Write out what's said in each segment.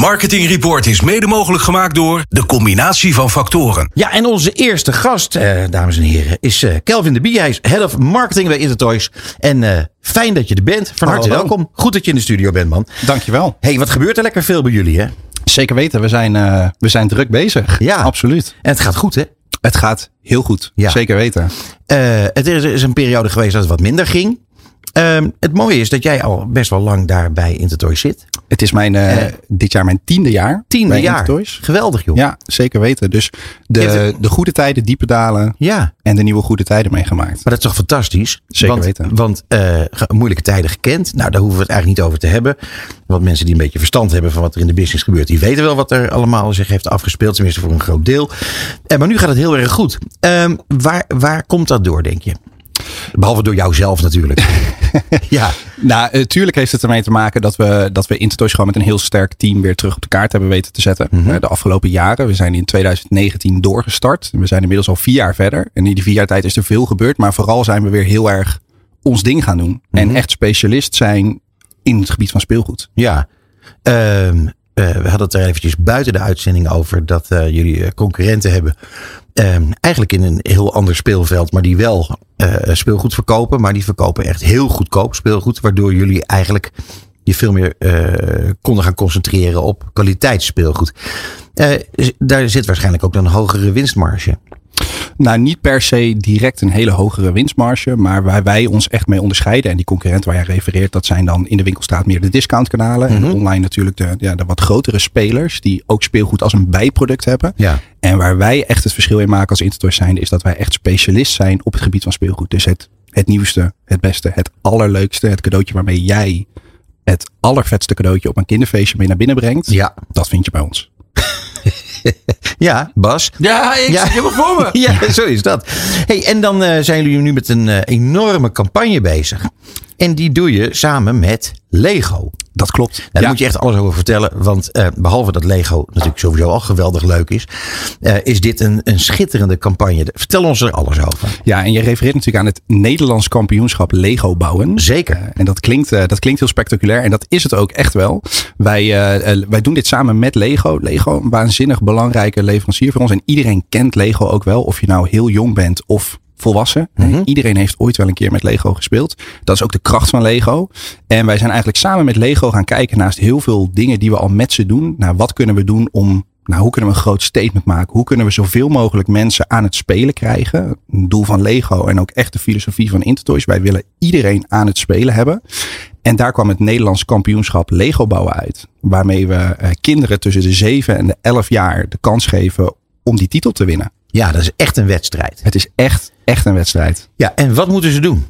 Marketing Report is mede mogelijk gemaakt door de combinatie van factoren. Ja, en onze eerste gast, eh, dames en heren, is eh, Kelvin de Bie. Hij is Head of Marketing bij Intertoys. En eh, fijn dat je er bent. Van harte Hallo. welkom. Goed dat je in de studio bent, man. Dankjewel. hey, wat gebeurt er lekker veel bij jullie, hè? Zeker weten, we zijn, eh, we zijn druk bezig. Ja. absoluut. En het gaat goed, hè? Het gaat heel goed. Ja. Zeker weten. Eh, het is, is een periode geweest dat het wat minder ging. Ehm, het mooie is dat jij al best wel lang daar bij Intertoys zit. Het is mijn, eh, dit jaar mijn tiende jaar. Tiende bij jaar. Intertoys. Geweldig, joh. Ja, zeker weten. Dus de, de goede tijden, diepe dalen Ja, en de nieuwe goede tijden meegemaakt. maar dat is toch fantastisch? Zeker want, weten. Want eh, moeilijke tijden gekend. Nou, daar hoeven we het eigenlijk niet over te hebben. Want mensen die een beetje verstand hebben van wat er in de business gebeurt, die weten wel wat er allemaal zich heeft afgespeeld. Tenminste voor een groot deel. Eh, maar nu gaat het heel erg goed. Ehm, waar, waar komt dat door, denk je? Behalve door jouzelf natuurlijk. ja, Nou, eh, tuurlijk heeft het ermee te maken dat we, dat we Intertoys gewoon met een heel sterk team weer terug op de kaart hebben weten te zetten. Mhm. Eh, de afgelopen jaren. We zijn in 2019 doorgestart. We zijn inmiddels al vier jaar verder. En in die vier jaar tijd is er veel gebeurd. Maar vooral zijn we weer heel erg ons ding gaan doen. Mhm. En echt specialist zijn in het gebied van speelgoed. Ja, Ehm, eh, we hadden het er eventjes buiten de uitzending over dat jullie concurrenten hebben. Ehm, eigenlijk in een heel ander speelveld, maar die wel eh, speelgoed verkopen. Maar die verkopen echt heel goedkoop speelgoed. Waardoor jullie eigenlijk je veel meer eh, konden gaan concentreren op kwaliteitsspeelgoed. Z- daar zit waarschijnlijk ook een hogere winstmarge. Nou, niet per se direct een hele hogere winstmarge. Maar waar wij ons echt mee onderscheiden. En die concurrenten waar je refereert, dat zijn dan in de winkelstraat meer de discountkanalen. En Mhm. online natuurlijk de, ja, de wat grotere spelers. Die ook speelgoed als een bijproduct hebben. Ja. En waar wij echt het verschil in maken als Intertoys zijn, is dat wij echt specialist zijn op het gebied van speelgoed. Dus het, het nieuwste, het beste, het allerleukste, het cadeautje waarmee jij het allervetste cadeautje op een kinderfeestje mee naar binnen brengt. Ja. Dat vind je bij ons. Ja, Bas. Ja, ik Ja. zit helemaal voor me. Ja, zo is dat. Hey, en dan eh, zijn jullie nu met een eh, enorme campagne bezig. En die doe je samen met Lego. Dat klopt. Nou, daar Ja. moet je echt alles over vertellen. Want eh, behalve dat Lego natuurlijk sowieso al geweldig leuk is. eh, is dit een, een schitterende campagne. Vertel ons er alles over. Ja, en je refereert natuurlijk aan het Nederlands kampioenschap Lego bouwen. Zeker. Eh, en dat klinkt, dat klinkt heel spectaculair. En dat is het ook echt wel. Wij, wij doen dit samen met Lego. Lego, een waanzinnig belangrijke leverancier voor ons. En iedereen kent Lego ook wel. Of je nou heel jong bent of volwassen. Mhm. Iedereen heeft ooit wel een keer met Lego gespeeld. Dat is ook de kracht van Lego. En wij zijn eigenlijk samen met Lego gaan kijken naast heel veel dingen die we al met ze doen. Naar wat kunnen we doen om nou, hoe kunnen we een groot statement maken? Hoe kunnen we zoveel mogelijk mensen aan het spelen krijgen? Een doel van Lego en ook echt de filosofie van Intertoys. Wij willen iedereen aan het spelen hebben. En daar kwam het Nederlands kampioenschap Lego bouwen uit. Waarmee we eh, kinderen tussen de 7 en de 11 jaar de kans geven om die titel te winnen. Ja, dat is echt een wedstrijd. Het is echt, echt een wedstrijd. Ja, en wat moeten ze doen?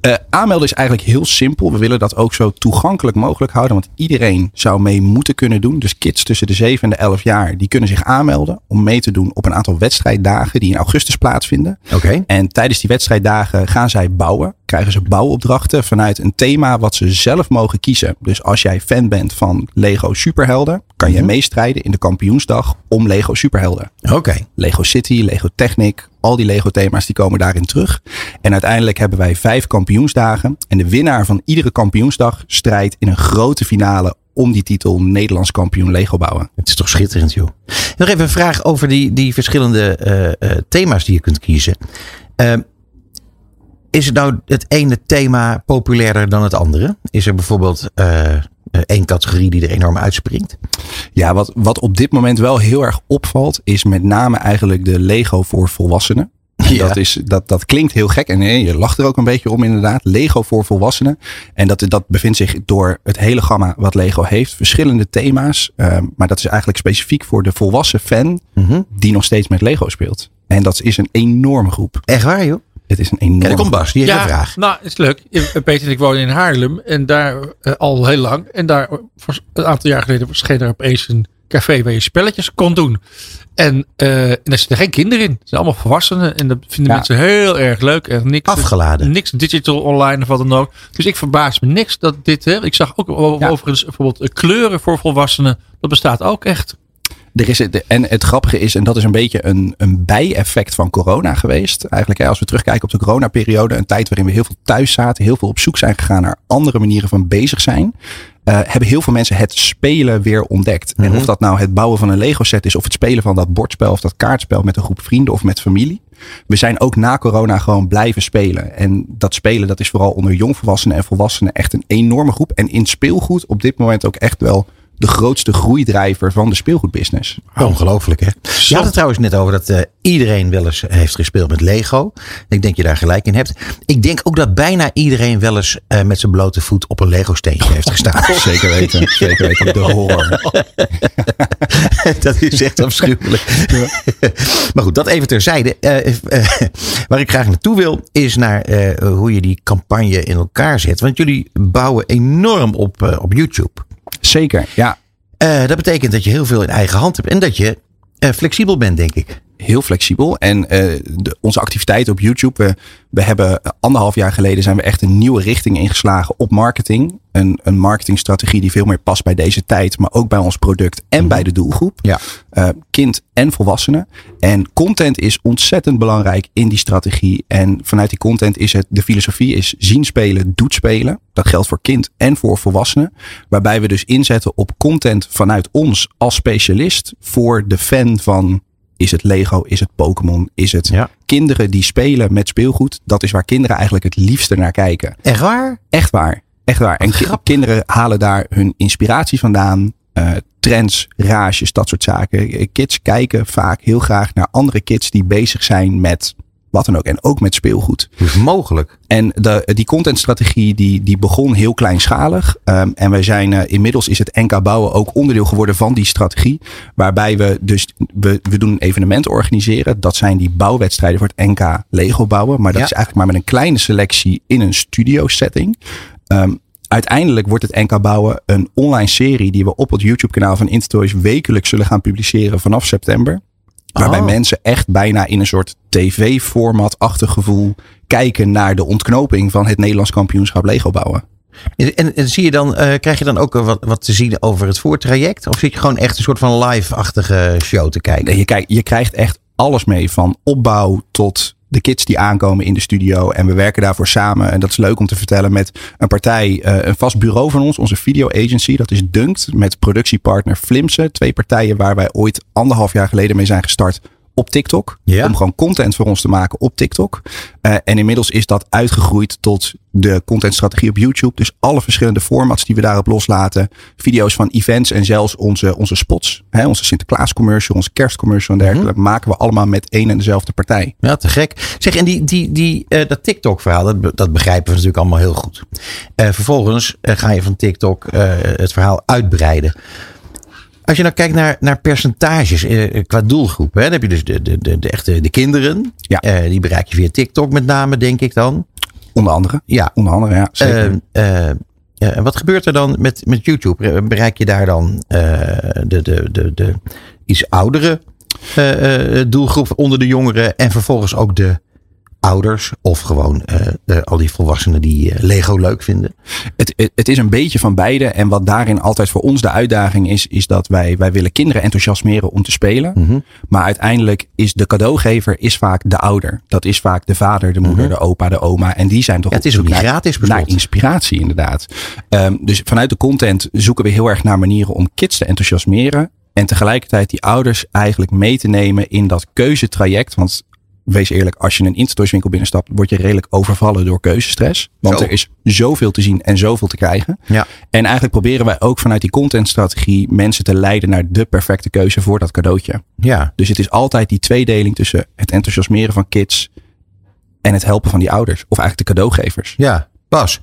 Eh, aanmelden is eigenlijk heel simpel. We willen dat ook zo toegankelijk mogelijk houden. Want iedereen zou mee moeten kunnen doen. Dus kids tussen de 7 en de 11 jaar. Die kunnen zich aanmelden om mee te doen op een aantal wedstrijddagen. Die in augustus plaatsvinden. Oké. En tijdens die wedstrijddagen gaan zij bouwen. Krijgen ze bouwopdrachten vanuit een thema wat ze zelf mogen kiezen. Dus als jij fan bent van Lego Superhelden. Kan je meestrijden in de kampioensdag om Lego Superhelden. Oké. Lego City, Lego Technic, al die Lego thema's die komen daarin terug. En uiteindelijk hebben wij vijf kampioensdagen. En de winnaar van iedere kampioensdag strijdt in een grote finale om die titel Nederlands kampioen Lego bouwen. Het is toch schitterend, joh. Nog even een vraag over die, die verschillende eh, eh, thema's die je kunt kiezen. Ehm, is het nou het ene thema populairder dan het andere? Is er bijvoorbeeld eh, één categorie die er enorm uitspringt? Ja, wat, wat op dit moment wel heel erg opvalt, is met name eigenlijk de Lego voor volwassenen. En Ja. Dat, is, dat, dat klinkt heel gek en eh, je lacht er ook een beetje om inderdaad. Lego voor volwassenen. En dat, dat bevindt zich door het hele gamma wat Lego heeft. Verschillende thema's. eh, maar dat is eigenlijk specifiek voor de volwassen fan Mhm. die nog steeds met Lego speelt. En dat is een enorme groep. Echt waar, joh? Het is een enorme komt groep. Bas, die heeft een vraag. nou, is leuk. Eh, Peter en ik wonen in Haarlem en daar eh, al heel lang. En daar een aantal jaar geleden verscheen er opeens een café waar je spelletjes kon doen. En, eh, en daar zitten geen kinderen in. Het zijn allemaal volwassenen. En dat vinden Ja. mensen heel erg leuk. En niks, Afgeladen. Niks digital online of wat dan ook. Dus ik verbaas me niks dat dit. Hè, ik zag ook Ja. overigens bijvoorbeeld kleuren voor volwassenen. Dat bestaat ook echt. Er is het, en het grappige is, en dat is een beetje een, een bijeffect van corona geweest. Eigenlijk hè, als we terugkijken op de coronaperiode. Een tijd waarin we heel veel thuis zaten. Heel veel op zoek zijn gegaan naar andere manieren van bezig zijn. uh, hebben heel veel mensen het spelen weer ontdekt. En Mhm. of dat nou het bouwen van een Lego set is, of het spelen van dat bordspel of dat kaartspel met een groep vrienden of met familie. We zijn ook na corona gewoon blijven spelen. En dat spelen, dat is vooral onder jongvolwassenen en volwassenen echt een enorme groep. En in speelgoed op dit moment ook echt wel de grootste groeidrijver van de speelgoedbusiness. Ongelooflijk hè. Je had het trouwens net over dat eh, iedereen wel eens heeft gespeeld met Lego. Ik denk dat je daar gelijk in hebt. Ik denk ook dat bijna iedereen wel eens eh, met zijn blote voet op een Lego steentje heeft gestaan. Zeker weten, zeker weten. De horror. dat is echt afschuwelijk. maar goed, dat even terzijde. Eh, waar ik graag naartoe wil, is naar hoe je die campagne in elkaar zet. Want jullie bouwen enorm op, op YouTube. Zeker, ja. Eh, dat betekent dat je heel veel in eigen hand hebt en dat je eh, flexibel bent, denk ik. Heel flexibel. En eh, de, onze activiteiten op YouTube, we, we hebben anderhalf jaar geleden zijn we echt een nieuwe richting ingeslagen op marketing. Een, een marketingstrategie die veel meer past bij deze tijd, maar ook bij ons product en bij de doelgroep. Ja. Uh, kind en volwassenen. En content is ontzettend belangrijk in die strategie. En vanuit die content is het, de filosofie is zien spelen, doet spelen. Dat geldt voor kind en voor volwassenen. Waarbij we dus inzetten op content vanuit ons als specialist voor de fan van is het Lego? Is het Pokémon? Is het Ja. kinderen die spelen met speelgoed? Dat is waar kinderen eigenlijk het liefste naar kijken. Echt waar? Echt waar. Echt waar. En ki- kinderen halen daar hun inspiratie vandaan. Eh, trends, rages, dat soort zaken. Kids kijken vaak heel graag naar andere kids die bezig zijn met wat dan ook. En ook met speelgoed. Het mogelijk? En de, die contentstrategie die, die begon heel kleinschalig. Um, en wij zijn uh, inmiddels is het NK Bouwen ook onderdeel geworden van die strategie. Waarbij we dus, we, we doen een evenement organiseren. Dat zijn die bouwwedstrijden voor het NK Lego bouwen. Maar dat Ja. is eigenlijk maar met een kleine selectie in een studio setting. Um, uiteindelijk wordt het NK Bouwen een online serie die we op het YouTube kanaal van Intertoys wekelijks zullen gaan publiceren vanaf september. Waarbij Oh. mensen echt bijna in een soort tv-format-achtig gevoel kijken naar de ontknoping van het Nederlands kampioenschap Lego bouwen. En, en, zie je dan, eh, krijg je dan ook wat, wat te zien over het voortraject? Of zit je gewoon echt een soort van live-achtige show te kijken? Nee, je, kijk, je krijgt echt alles mee van opbouw tot de kids die aankomen in de studio. En we werken daarvoor samen. En dat is leuk om te vertellen met een partij, uh, een vast bureau van ons, onze video agency. Dat is Dunkt met productiepartner Flimse. Twee partijen waar wij ooit anderhalf jaar geleden mee zijn gestart op TikTok. Ja. Om gewoon content voor ons te maken op TikTok. Uh, en inmiddels is dat uitgegroeid tot de contentstrategie op YouTube. Dus alle verschillende formats die we daarop loslaten. Video's van events en zelfs onze, onze spots. Hè, onze Sinterklaas commercial, onze kerstcommercial en dergelijke. Mhm. Maken we allemaal met één en dezelfde partij. Ja, te gek. Zeg, en die, die, die, uh, dat TikTok-verhaal, dat, be- dat begrijpen we natuurlijk allemaal heel goed. Uh, vervolgens ga je van TikTok het verhaal uitbreiden. Als je nou kijkt naar, naar percentages uh, qua doelgroep, hè, dan heb je dus de, de, de, de echte de kinderen. Ja. Uh, die bereik je via TikTok met name, denk ik dan. Onder andere. Ja. Onder andere, ja. Zeker. Uh, uh, wat gebeurt er dan met, met YouTube? Bereik je daar dan de, de, de, de iets oudere doelgroep onder de jongeren en vervolgens ook de ouders of gewoon uh, al die volwassenen die uh, Lego leuk vinden? Het, het, het, is een beetje van beide. En wat daarin altijd voor ons de uitdaging is, is dat wij, wij willen kinderen enthousiasmeren om te spelen. Mhm. Mm -hmm. Maar uiteindelijk is de cadeaugever is vaak de ouder. Dat is vaak de vader, de moeder, mm -hmm. de opa, de oma. En die zijn toch ja, het is ook niet gratis naar inspiratie inderdaad. Um, dus vanuit de content zoeken we heel erg naar manieren om kids te enthousiasmeren. En tegelijkertijd die ouders eigenlijk mee te nemen in dat keuzetraject. Want wees eerlijk, als je een Intertoys-winkel binnenstapt, word je redelijk overvallen door keuzestress. Want Zo. er is zoveel te zien en zoveel te krijgen. Ja. En eigenlijk proberen wij ook vanuit die contentstrategie mensen te leiden naar de perfecte keuze voor dat cadeautje. Ja. Dus het is altijd die tweedeling tussen het enthousiasmeren van kids en het helpen van die ouders. Of eigenlijk de cadeaugevers. Ja, Bas.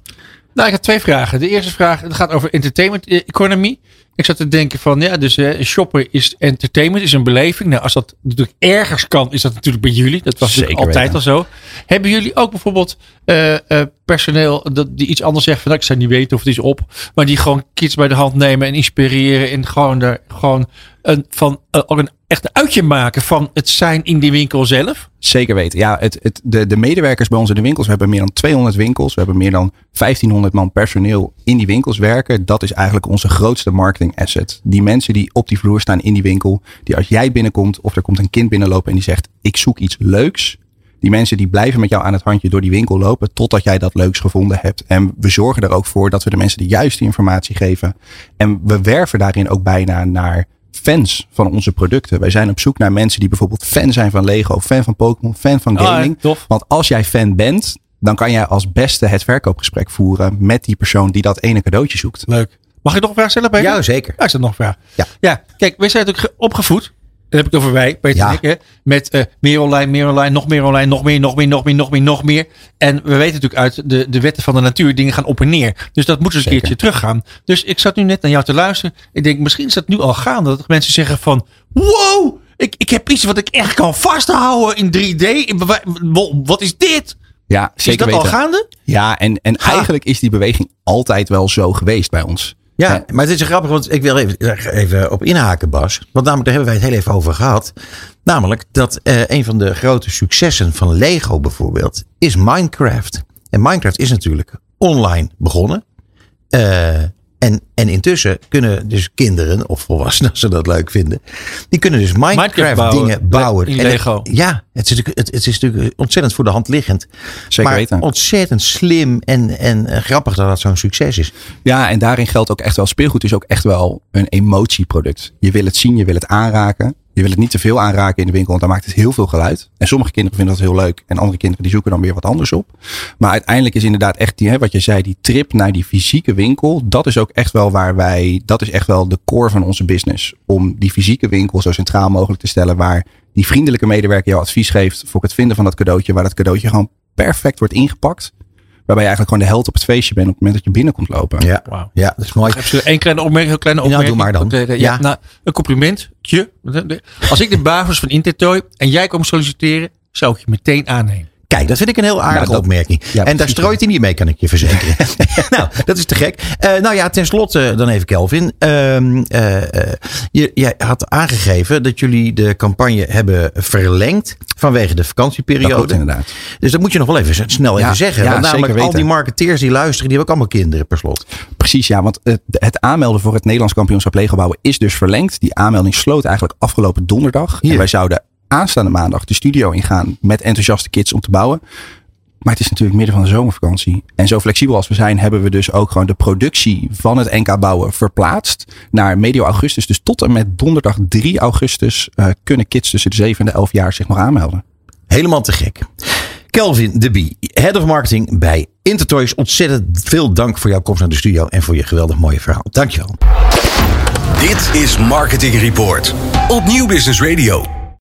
Nou, ik heb twee vragen. De eerste vraag gaat over entertainment economy. Ik zat te denken van, ja, dus uh, shoppen is entertainment, is een beleving. Nou, als dat natuurlijk ergens kan, is dat natuurlijk bij jullie. Dat was natuurlijk altijd weten. al zo. Hebben jullie ook bijvoorbeeld uh, uh, personeel dat, die iets anders zegt van, nou, ik zou niet weten of het is op. Maar die gewoon kids bij de hand nemen en inspireren. En gewoon, er, gewoon een, van, ook een echt een uitje maken van het zijn in die winkel zelf? Zeker weten. Ja, het, het, de, de medewerkers bij ons in de winkels, we hebben meer dan 200 winkels. We hebben meer dan 1500 man personeel in die winkels werken. Dat is eigenlijk onze grootste marketing asset. Die mensen die op die vloer staan in die winkel, die als jij binnenkomt of er komt een kind binnenlopen en die zegt, ik zoek iets leuks. Die mensen die blijven met jou aan het handje door die winkel lopen totdat jij dat leuks gevonden hebt. En we zorgen er ook voor dat we de mensen de juiste informatie geven. En we werven daarin ook bijna naar fans van onze producten. Wij zijn op zoek naar mensen die bijvoorbeeld fan zijn van Lego, fan van Pokémon, fan van Ah, gaming. tof. Want als jij fan bent, dan kan jij als beste het verkoopgesprek voeren met die persoon die dat ene cadeautje zoekt. Leuk. Mag ik nog een vraag stellen, Peter? Ja, zeker. Ja, is dat nog een vraag? Ja. ja. Kijk, wij zijn natuurlijk ge- opgevoed. Dan heb ik het over wij, Peter Ja. en ik. Hè, met eh, meer online, meer online, nog meer online, nog meer, nog meer, nog meer, nog meer, nog meer. En we weten natuurlijk uit de, de wetten van de natuur, dingen gaan op en neer. Dus dat moet eens een Zeker. keertje teruggaan. Dus ik zat nu net naar jou te luisteren. Ik denk, misschien is dat nu al gaande. Dat mensen zeggen van, wow, ik, ik heb iets wat ik echt kan vasthouden in 3D. In bewa- Wat is dit? Ja, Is zeker dat al gaande? Ja, en, en eigenlijk is die beweging altijd wel zo geweest bij ons. Ja, maar het is grappig, want ik wil even, even op inhaken, Bas. Want namelijk, daar hebben wij het heel even over gehad. Namelijk dat eh, een van de grote successen van Lego bijvoorbeeld is Minecraft. En Minecraft is natuurlijk online begonnen. Eh, en, en intussen kunnen dus kinderen of volwassenen, als ze dat leuk vinden, die kunnen dus Minecraft, dingen bouwen. In En het- Lego. ja, het is, natuurlijk, het, het is natuurlijk ontzettend voor de hand liggend. Zeker maar weten. ontzettend slim en, en eh, grappig dat dat zo'n succes is. Ja, en daarin geldt ook echt wel, speelgoed is ook echt wel een emotieproduct. Je wil het zien, je wil het aanraken. Je wil het niet te veel aanraken in de winkel, want dan maakt het heel veel geluid. En sommige kinderen vinden dat heel leuk en andere kinderen die zoeken dan weer wat anders op. Maar uiteindelijk is inderdaad echt die, hè, wat je zei, die trip naar die fysieke winkel. Dat is ook echt wel waar wij, dat is echt wel de core van onze business. Om die fysieke winkel zo centraal mogelijk te stellen waar die vriendelijke medewerker jou advies geeft voor het vinden van dat cadeautje. Waar dat cadeautje gewoon perfect wordt ingepakt. Waarbij je eigenlijk gewoon de held op het feestje bent op het moment dat je binnenkomt lopen. Ja, ja dat is mooi. Heb je één kleine opmerking, heel kleine Nou, opmerking? doe maar dan. Ja. Ja. Nou, een complimentje. Als ik de baas was van Intertoy en jij kwam solliciteren, zou ik je meteen aannemen. Kijk, dat vind ik een heel aardige Nou, dat- opmerking. ja, en daar strooit hij niet mee, kan ik je verzekeren. nou, dat is te gek. Eh, nou ja, tenslotte dan even Kelvin. Ehm, eh, eh, je, jij had aangegeven dat jullie de campagne hebben verlengd vanwege de vakantieperiode. inderdaad. Dus dat moet je nog wel even snel even zeggen. ja, Want namelijk al die marketeers die luisteren, die hebben ook allemaal kinderen per slot. Precies, ja. Want het, het aanmelden voor het Nederlands kampioenschap Lego bouwen is dus verlengd. Die aanmelding sloot eigenlijk afgelopen donderdag. Hier. En wij zouden aanstaande maandag de studio ingaan met enthousiaste kids om te bouwen. Maar het is natuurlijk midden van de zomervakantie. En zo flexibel als we zijn, hebben we dus ook gewoon de productie van het NK bouwen verplaatst naar medio augustus. Dus tot en met donderdag 3 augustus eh, kunnen kids tussen de 7 en de 11 jaar zich nog aanmelden. Helemaal te gek. Kelvin de Bie, Head of Marketing bij Intertoys. Ontzettend veel dank voor jouw komst naar de studio en voor je geweldig mooie verhaal. Dankjewel. Dit is Marketing Report op Nieuw Business Radio.